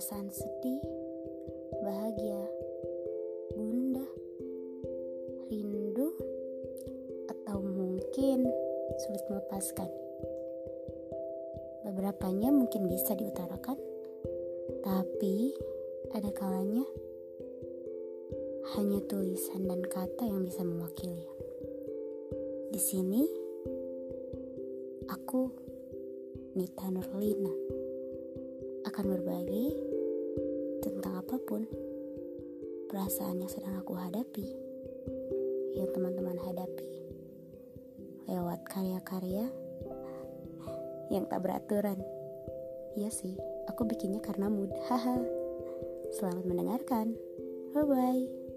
perasaan sedih, bahagia, gundah, rindu, atau mungkin sulit melepaskan. Beberapanya mungkin bisa diutarakan, tapi ada kalanya hanya tulisan dan kata yang bisa mewakili. Di sini, aku Nita Nurlina akan berbagi tentang apa pun perasaan yang sedang aku hadapi, yang teman-teman hadapi, lewat karya-karya yang tak beraturan. Iya sih, aku bikinnya karena mood. Haha. Selamat mendengarkan. Bye bye.